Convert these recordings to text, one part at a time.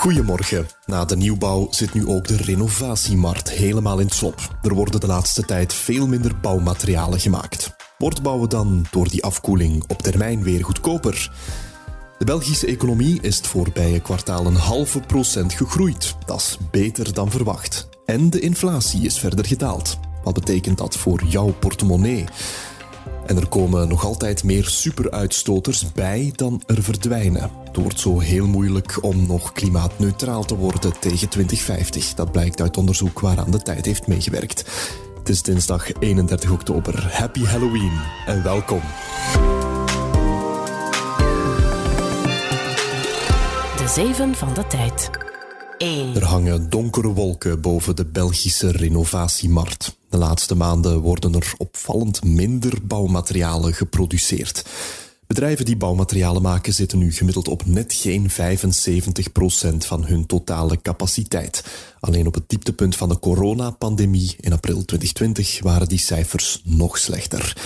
Goedemorgen. Na de nieuwbouw zit nu ook de renovatiemarkt helemaal in het slop. Er worden de laatste tijd veel minder bouwmaterialen gemaakt. Wordt bouwen dan door die afkoeling op termijn weer goedkoper? De Belgische economie is het voorbije kwartaal een halve procent gegroeid. Dat is beter dan verwacht. En de inflatie is verder gedaald. Wat betekent dat voor jouw portemonnee? En er komen nog altijd meer superuitstoters bij dan er verdwijnen. Het wordt zo heel moeilijk om nog klimaatneutraal te worden tegen 2050. Dat blijkt uit onderzoek waaraan de tijd heeft meegewerkt. Het is dinsdag 31 oktober. Happy Halloween en welkom. De zeven van de tijd. 1. Er hangen donkere wolken boven de Belgische renovatiemarkt. De laatste maanden worden er opvallend minder bouwmaterialen geproduceerd. Bedrijven die bouwmaterialen maken zitten nu gemiddeld op net geen 75% van hun totale capaciteit. Alleen op het dieptepunt van de coronapandemie in april 2020 waren die cijfers nog slechter.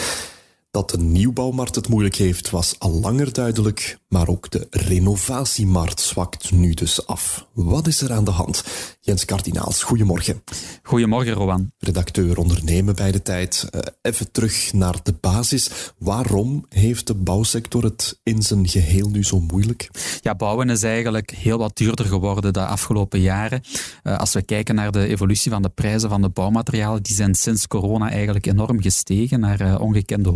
Dat de nieuwbouwmarkt het moeilijk heeft, was al langer duidelijk, maar ook de renovatiemarkt zwakt nu dus af. Wat is er aan de hand? Jens Kardinaals, goedemorgen. Goedemorgen, Rowan. Redacteur ondernemen bij de tijd. Uh, even terug naar de basis. Waarom heeft de bouwsector het in zijn geheel nu zo moeilijk? Ja, bouwen is eigenlijk heel wat duurder geworden de afgelopen jaren. Uh, als we kijken naar de evolutie van de prijzen van de bouwmaterialen, die zijn sinds corona eigenlijk enorm gestegen naar uh, ongekende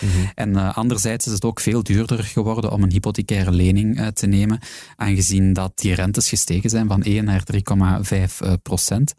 Mm -hmm. En anderzijds is het ook veel duurder geworden om een hypothecaire lening te nemen, aangezien dat die rentes gestegen zijn van 1 naar 3,5 procent.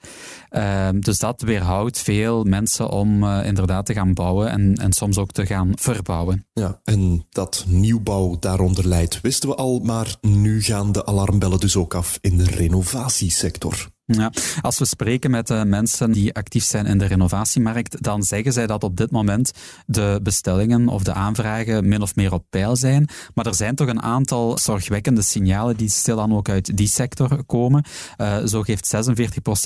Uh, dus dat weerhoudt veel mensen om inderdaad te gaan bouwen en, en soms ook te gaan verbouwen. Ja, en dat nieuwbouw daaronder leidt, wisten we al, maar nu gaan de alarmbellen dus ook af in de renovatiesector. Ja, als we spreken met uh, mensen die actief zijn in de renovatiemarkt, dan zeggen zij dat op dit moment de bestellingen of de aanvragen min of meer op peil zijn. Maar er zijn toch een aantal zorgwekkende signalen die stilaan ook uit die sector komen. Uh, zo geeft 46%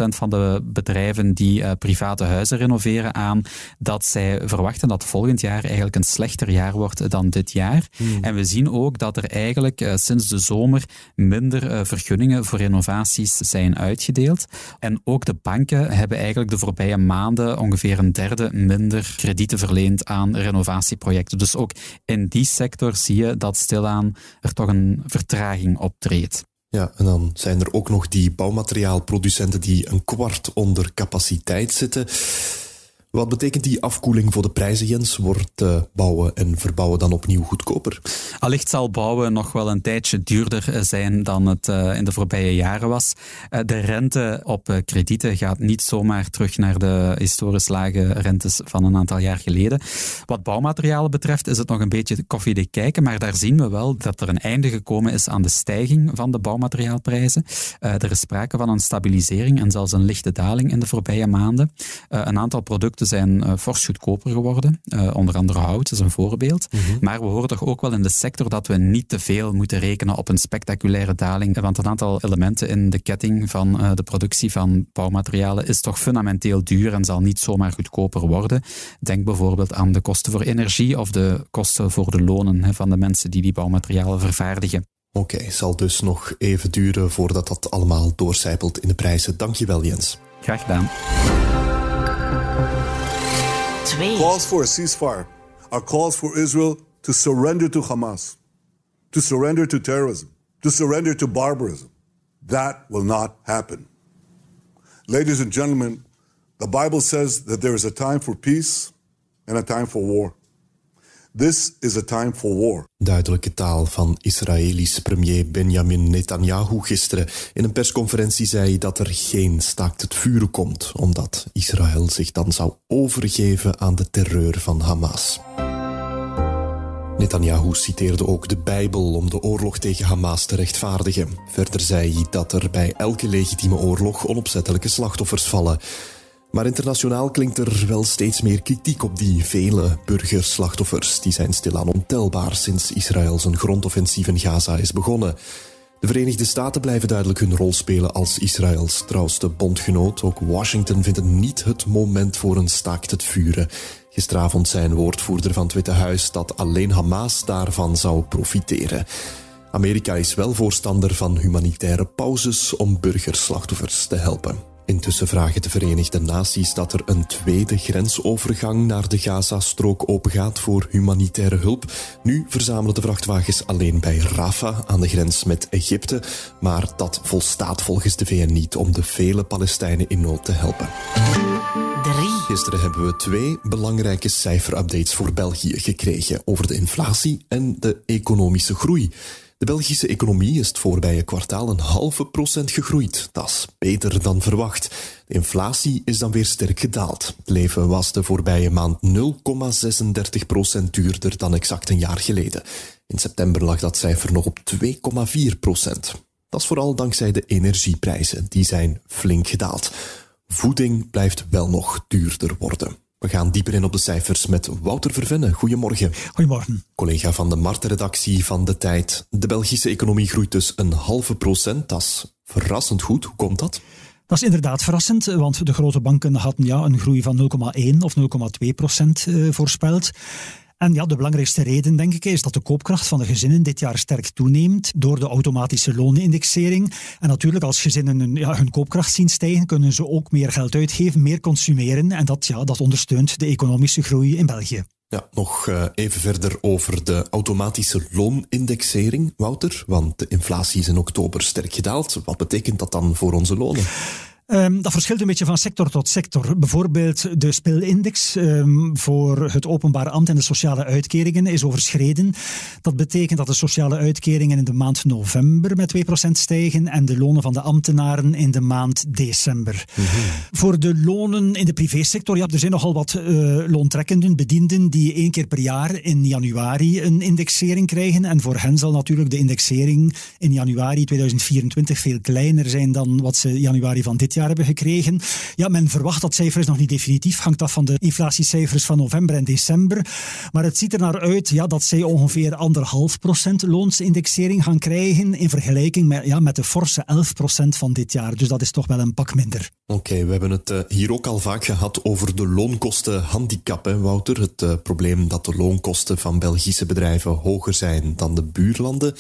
van de bedrijven die uh, private huizen renoveren aan dat zij verwachten dat volgend jaar eigenlijk een slechter jaar wordt dan dit jaar. Hmm. En we zien ook dat er eigenlijk sinds de zomer minder vergunningen voor renovaties zijn uitgedeeld. En ook de banken hebben eigenlijk de voorbije maanden ongeveer een derde minder kredieten verleend aan renovatieprojecten. Dus ook in die sector zie je dat stilaan er toch een vertraging optreedt. Ja, en dan zijn er ook nog die bouwmateriaalproducenten die een kwart onder capaciteit zitten. Wat betekent die afkoeling voor de prijzen, Jens? Wordt uh, bouwen en verbouwen dan opnieuw goedkoper? Allicht zal bouwen nog wel een tijdje duurder zijn dan het uh, in de voorbije jaren was. De rente op kredieten gaat niet zomaar terug naar de historisch lage rentes van een aantal jaar geleden. Wat bouwmaterialen betreft is het nog een beetje koffiedik kijken, maar daar zien we wel dat er een einde gekomen is aan de stijging van de bouwmateriaalprijzen. er is sprake van een stabilisering en zelfs een lichte daling in de voorbije maanden. een aantal producten zijn uh, fors goedkoper geworden. Uh, onder andere hout is een voorbeeld. Mm -hmm. Maar we horen toch ook wel in de sector dat we niet te veel moeten rekenen op een spectaculaire daling. Want een aantal elementen in de ketting van uh, de productie van bouwmaterialen is toch fundamenteel duur en zal niet zomaar goedkoper worden. Denk bijvoorbeeld aan de kosten voor energie of de kosten voor de lonen van de mensen die die bouwmaterialen vervaardigen. Oké, okay, zal dus nog even duren voordat dat allemaal doorcijpelt in de prijzen. Dankjewel Jens. Graag gedaan. Calls for a ceasefire are calls for Israel to surrender to Hamas, to surrender to terrorism, to surrender to barbarism. That will not happen. Ladies and gentlemen, the Bible says that there is a time for peace and a time for war. This is a time for war. Duidelijke taal van Israëlisch premier Benjamin Netanyahu gisteren. In een persconferentie zei hij dat er geen staakt het vuren komt, omdat Israël zich dan zou overgeven aan de terreur van Hamas. Netanyahu citeerde ook de Bijbel om de oorlog tegen Hamas te rechtvaardigen. Verder zei hij dat er bij elke legitieme oorlog onopzettelijke slachtoffers vallen. Maar internationaal klinkt er wel steeds meer kritiek op die vele burgerslachtoffers. Die zijn stilaan ontelbaar sinds Israël zijn grondoffensief in Gaza is begonnen. De Verenigde Staten blijven duidelijk hun rol spelen als Israëls trouwste bondgenoot. Ook Washington vindt het niet het moment voor een staakt het vuren. Gisteravond zei een woordvoerder van het Witte Huis dat alleen Hamas daarvan zou profiteren. Amerika is wel voorstander van humanitaire pauzes om burgerslachtoffers te helpen. Intussen vragen de Verenigde Naties dat er een tweede grensovergang naar de Gaza-strook opengaat voor humanitaire hulp. Nu verzamelen de vrachtwagens alleen bij Rafah aan de grens met Egypte, maar dat volstaat volgens de VN niet om de vele Palestijnen in nood te helpen. Gisteren hebben we twee belangrijke cijferupdates voor België gekregen over de inflatie en de economische groei. De Belgische economie is het voorbije kwartaal een halve procent gegroeid. Dat is beter dan verwacht. De inflatie is dan weer sterk gedaald. Het leven was de voorbije maand 0,36 procent duurder dan exact een jaar geleden. In september lag dat cijfer nog op 2,4 procent. Dat is vooral dankzij de energieprijzen. Die zijn flink gedaald. Voeding blijft wel nog duurder worden. We gaan dieper in op de cijfers met Wouter Vervenne. Goedemorgen. Goedemorgen. Collega van de Marktredactie van De Tijd. De Belgische economie groeit dus een halve procent. Dat is verrassend goed. Hoe komt dat? Dat is inderdaad verrassend, want de grote banken hadden ja, een groei van 0,1 of 0,2 procent eh, voorspeld. En ja, de belangrijkste reden, denk ik, is dat de koopkracht van de gezinnen dit jaar sterk toeneemt door de automatische loonindexering. En natuurlijk, als gezinnen hun, ja, hun koopkracht zien stijgen, kunnen ze ook meer geld uitgeven, meer consumeren. En dat, ja, dat ondersteunt de economische groei in België. Ja, nog uh, even verder over de automatische loonindexering, Wouter. Want de inflatie is in oktober sterk gedaald. Wat betekent dat dan voor onze lonen? Um, dat verschilt een beetje van sector tot sector. Bijvoorbeeld de speelindex um, voor het openbare ambt en de sociale uitkeringen is overschreden. Dat betekent dat de sociale uitkeringen in de maand november met 2% stijgen en de lonen van de ambtenaren in de maand december. Mm -hmm. Voor de lonen in de privésector, ja, er zijn nogal wat uh, loontrekkenden, bedienden die één keer per jaar in januari een indexering krijgen. En voor hen zal natuurlijk de indexering in januari 2024 veel kleiner zijn dan wat ze januari van dit jaar hebben gekregen. Ja, men verwacht dat cijfer is nog niet definitief, hangt af van de inflatiecijfers van november en december. Maar het ziet er naar uit ja, dat zij ongeveer anderhalf procent loonsindexering gaan krijgen in vergelijking met, ja, met de forse 11 procent van dit jaar. Dus dat is toch wel een pak minder. Oké, we hebben het uh, hier ook al vaak gehad over de loonkostenhandicap, hè, Wouter. Het uh, probleem dat de loonkosten van Belgische bedrijven hoger zijn dan de buurlanden.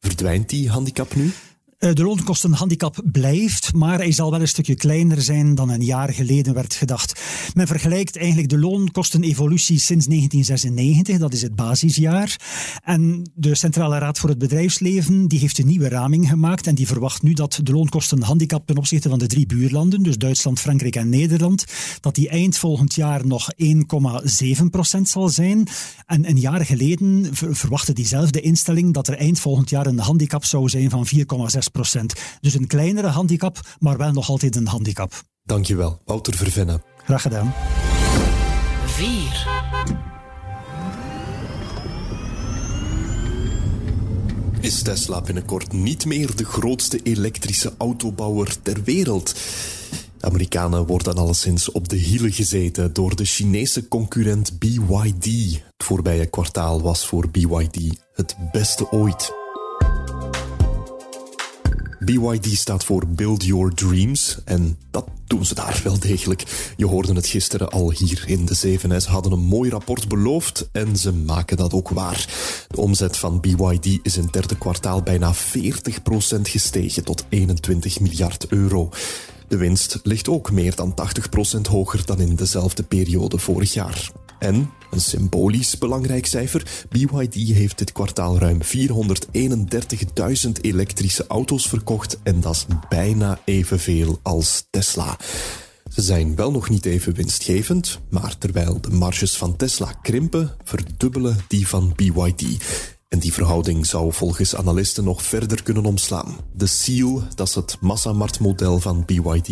Verdwijnt die handicap nu? Eh, de loonkostenhandicap blijft, maar hij zal wel een stukje kleiner zijn dan een jaar geleden werd gedacht. Men vergelijkt eigenlijk de loonkostenevolutie sinds 1996, dat is het basisjaar. En de Centrale Raad voor het Bedrijfsleven die heeft een nieuwe raming gemaakt en die verwacht nu dat de loonkostenhandicap ten opzichte van de drie buurlanden, dus Duitsland, Frankrijk en Nederland, dat die eind volgend jaar nog 1,7 procent zal zijn. En een jaar geleden verwachtte diezelfde instelling dat er eind volgend jaar een handicap zou zijn van 4,6 dus een kleinere handicap, maar wel nog altijd een handicap. Dankjewel, Wouter Vervenne. Graag gedaan. 4. Is Tesla binnenkort niet meer de grootste elektrische autobouwer ter wereld? De Amerikanen worden alleszins op de hielen gezeten door de Chinese concurrent BYD. Het voorbije kwartaal was voor BYD het beste ooit. BYD staat voor Build Your Dreams en dat doen ze daar wel degelijk. Je hoorde het gisteren al hier in de 7 Ze hadden een mooi rapport beloofd en ze maken dat ook waar. De omzet van BYD is in het derde kwartaal bijna 40% gestegen tot 21 miljard euro. De winst ligt ook meer dan 80% hoger dan in dezelfde periode vorig jaar. En, een symbolisch belangrijk cijfer, BYD heeft dit kwartaal ruim 431.000 elektrische auto's verkocht en dat is bijna evenveel als Tesla. Ze zijn wel nog niet even winstgevend, maar terwijl de marges van Tesla krimpen, verdubbelen die van BYD. En die verhouding zou volgens analisten nog verder kunnen omslaan. De Seal, dat is het massamarktmodel van BYD,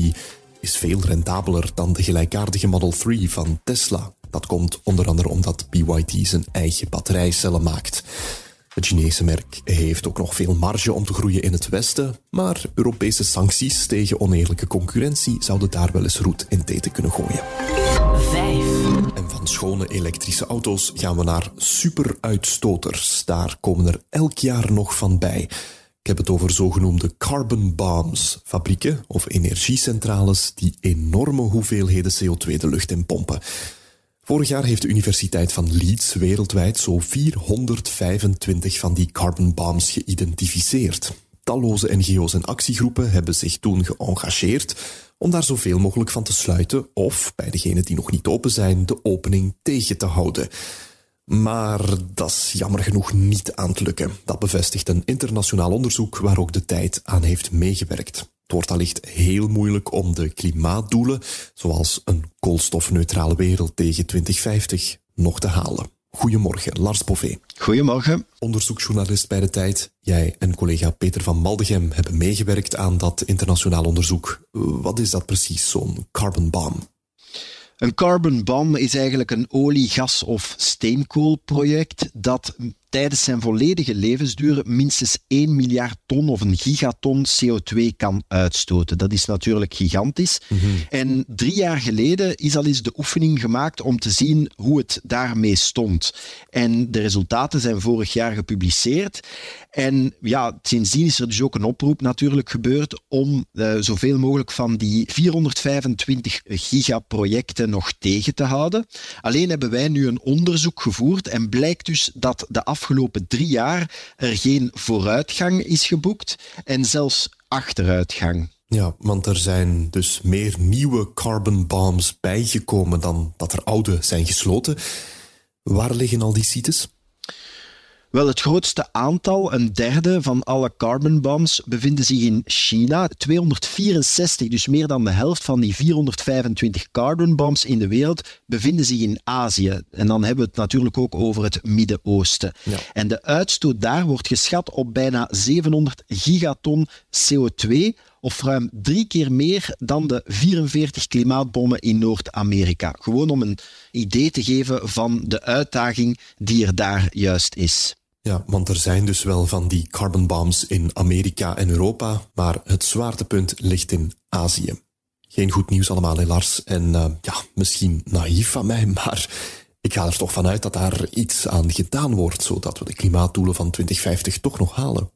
is veel rendabeler dan de gelijkaardige Model 3 van Tesla. Dat komt onder andere omdat BYD zijn eigen batterijcellen maakt. Het Chinese merk heeft ook nog veel marge om te groeien in het Westen, maar Europese sancties tegen oneerlijke concurrentie zouden daar wel eens roet in teten kunnen gooien. 5. En van schone elektrische auto's gaan we naar superuitstoters. Daar komen er elk jaar nog van bij. Ik heb het over zogenoemde carbon bombs, fabrieken of energiecentrales die enorme hoeveelheden CO2 de lucht in pompen. Vorig jaar heeft de Universiteit van Leeds wereldwijd zo 425 van die carbon bombs geïdentificeerd. Talloze NGO's en actiegroepen hebben zich toen geëngageerd om daar zoveel mogelijk van te sluiten of, bij degenen die nog niet open zijn, de opening tegen te houden. Maar dat is jammer genoeg niet aan het lukken. Dat bevestigt een internationaal onderzoek waar ook de tijd aan heeft meegewerkt. Het wordt allicht heel moeilijk om de klimaatdoelen, zoals een koolstofneutrale wereld tegen 2050, nog te halen. Goedemorgen, Lars Bové. Goedemorgen. Onderzoeksjournalist bij de Tijd. Jij en collega Peter van Maldegem hebben meegewerkt aan dat internationaal onderzoek. Wat is dat precies, zo'n carbon bomb? Een carbon bomb is eigenlijk een olie, gas of steenkoolproject dat tijdens zijn volledige levensduur minstens 1 miljard ton of een gigaton CO2 kan uitstoten. Dat is natuurlijk gigantisch. Mhm. En drie jaar geleden is al eens de oefening gemaakt om te zien hoe het daarmee stond. En de resultaten zijn vorig jaar gepubliceerd. En ja, sindsdien is er dus ook een oproep natuurlijk gebeurd om uh, zoveel mogelijk van die 425 gigaprojecten nog tegen te houden. Alleen hebben wij nu een onderzoek gevoerd en blijkt dus dat de afgelopen drie jaar er geen vooruitgang is geboekt en zelfs achteruitgang. Ja, want er zijn dus meer nieuwe carbon bombs bijgekomen dan dat er oude zijn gesloten. Waar liggen al die sites? Wel, het grootste aantal, een derde van alle carbon bombs, bevinden zich in China. 264, dus meer dan de helft van die 425 carbon bombs in de wereld, bevinden zich in Azië. En dan hebben we het natuurlijk ook over het Midden-Oosten. Ja. En de uitstoot daar wordt geschat op bijna 700 gigaton CO2 of ruim drie keer meer dan de 44 klimaatbommen in Noord-Amerika. Gewoon om een idee te geven van de uitdaging die er daar juist is. Ja, want er zijn dus wel van die carbon bombs in Amerika en Europa, maar het zwaartepunt ligt in Azië. Geen goed nieuws allemaal, helaas. En uh, ja, misschien naïef van mij, maar ik ga er toch vanuit dat daar iets aan gedaan wordt, zodat we de klimaatdoelen van 2050 toch nog halen.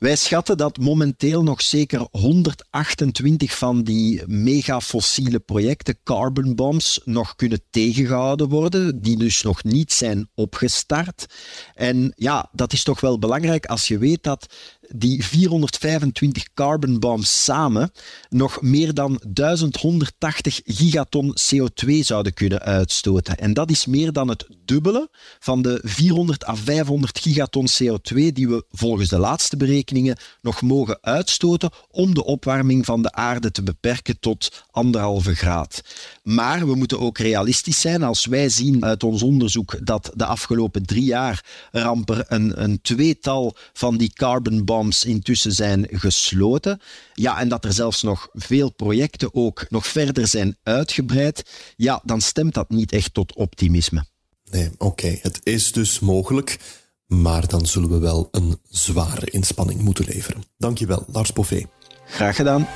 Wij schatten dat momenteel nog zeker 128 van die megafossiele projecten, carbon bombs, nog kunnen tegengehouden worden, die dus nog niet zijn opgestart. En ja, dat is toch wel belangrijk als je weet dat die 425 carbon bombs samen nog meer dan 1180 gigaton CO2 zouden kunnen uitstoten. En dat is meer dan het dubbele van de 400 à 500 gigaton CO2 die we volgens de laatste berekeningen nog mogen uitstoten om de opwarming van de aarde te beperken tot anderhalve graad. Maar we moeten ook realistisch zijn als wij zien uit ons onderzoek dat de afgelopen drie jaar ramper een, een tweetal van die carbon bombs intussen zijn gesloten. Ja, en dat er zelfs nog veel projecten ook nog verder zijn uitgebreid. Ja, dan stemt dat niet echt tot optimisme. Nee, oké. Het is dus mogelijk, maar dan zullen we wel een zware inspanning moeten leveren. Dankjewel, Lars Bové. Graag gedaan.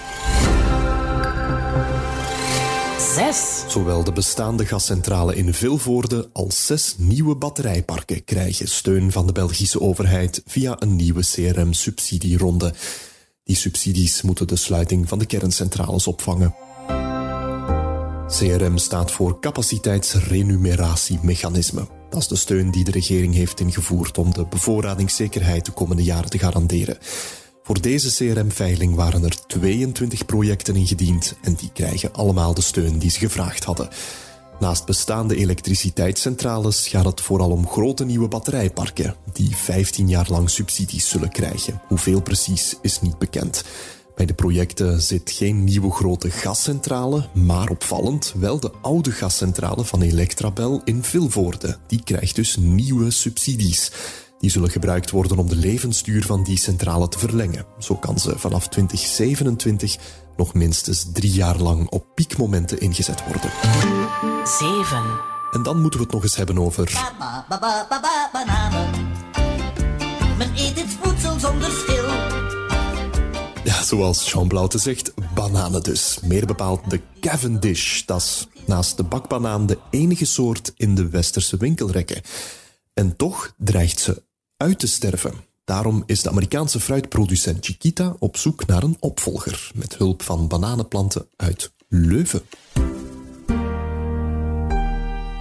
Zowel de bestaande gascentrale in Vilvoorde als zes nieuwe batterijparken krijgen steun van de Belgische overheid via een nieuwe CRM-subsidieronde. Die subsidies moeten de sluiting van de kerncentrales opvangen. CRM staat voor capaciteitsrenumeratiemechanisme. Dat is de steun die de regering heeft ingevoerd om de bevoorradingszekerheid de komende jaren te garanderen. Voor deze CRM-veiling waren er 22 projecten ingediend en die krijgen allemaal de steun die ze gevraagd hadden. Naast bestaande elektriciteitscentrales gaat het vooral om grote nieuwe batterijparken, die 15 jaar lang subsidies zullen krijgen. Hoeveel precies is niet bekend. Bij de projecten zit geen nieuwe grote gascentrale, maar opvallend wel de oude gascentrale van Electrabel in Vilvoorde. Die krijgt dus nieuwe subsidies. Die zullen gebruikt worden om de levensduur van die centrale te verlengen. Zo kan ze vanaf 2027 nog minstens drie jaar lang op piekmomenten ingezet worden. 7. En dan moeten we het nog eens hebben over. Men eet het voedsel zonder schil. Ja, zoals Jean Blaute zegt, bananen dus. Meer bepaald de Cavendish. Dat is naast de bakbanaan de enige soort in de westerse winkelrekken. En toch dreigt ze uit te sterven. Daarom is de Amerikaanse fruitproducent Chiquita op zoek naar een opvolger met hulp van bananenplanten uit Leuven.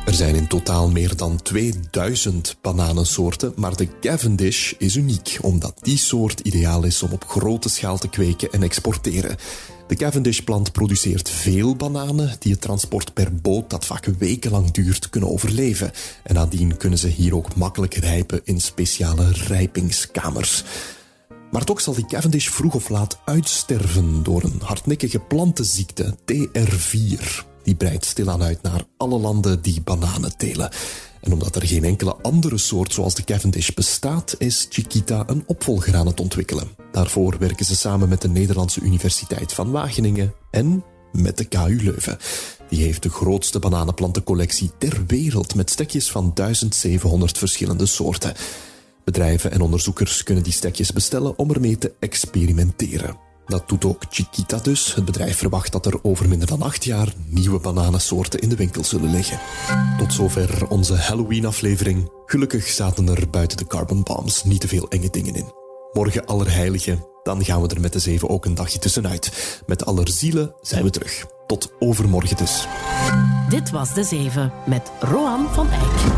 Er zijn in totaal meer dan 2000 bananensoorten, maar de Cavendish is uniek omdat die soort ideaal is om op grote schaal te kweken en exporteren. De Cavendish-plant produceert veel bananen die het transport per boot, dat vaak wekenlang duurt, kunnen overleven. En nadien kunnen ze hier ook makkelijk rijpen in speciale rijpingskamers. Maar toch zal die Cavendish vroeg of laat uitsterven door een hardnekkige plantenziekte, TR4. Die breidt stilaan uit naar alle landen die bananen telen. En omdat er geen enkele andere soort zoals de Cavendish bestaat, is Chiquita een opvolger aan het ontwikkelen. Daarvoor werken ze samen met de Nederlandse Universiteit van Wageningen en met de KU Leuven. Die heeft de grootste bananenplantencollectie ter wereld met stekjes van 1700 verschillende soorten. Bedrijven en onderzoekers kunnen die stekjes bestellen om ermee te experimenteren. Dat doet ook Chiquita dus. Het bedrijf verwacht dat er over minder dan acht jaar nieuwe bananensoorten in de winkel zullen liggen. Tot zover onze Halloween-aflevering. Gelukkig zaten er buiten de carbon bombs niet te veel enge dingen in. Morgen Allerheiligen, dan gaan we er met de zeven ook een dagje tussenuit. Met Allerzielen zijn we terug. Tot overmorgen dus. Dit was De Zeven met Roan van Eyck.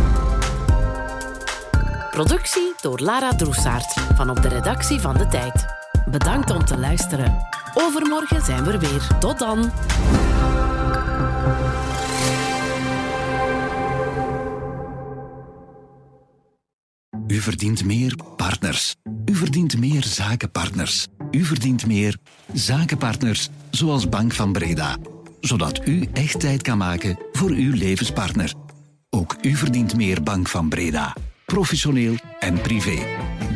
Productie door Lara Droesaert van op de redactie van De Tijd. Bedankt om te luisteren. Overmorgen zijn we er weer. Tot dan. U verdient meer partners. U verdient meer zakenpartners. U verdient meer zakenpartners, zoals Bank van Breda. Zodat u echt tijd kan maken voor uw levenspartner. Ook u verdient meer Bank van Breda. Professioneel en privé.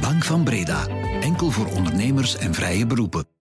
Bank van Breda. Voor ondernemers en vrije beroepen.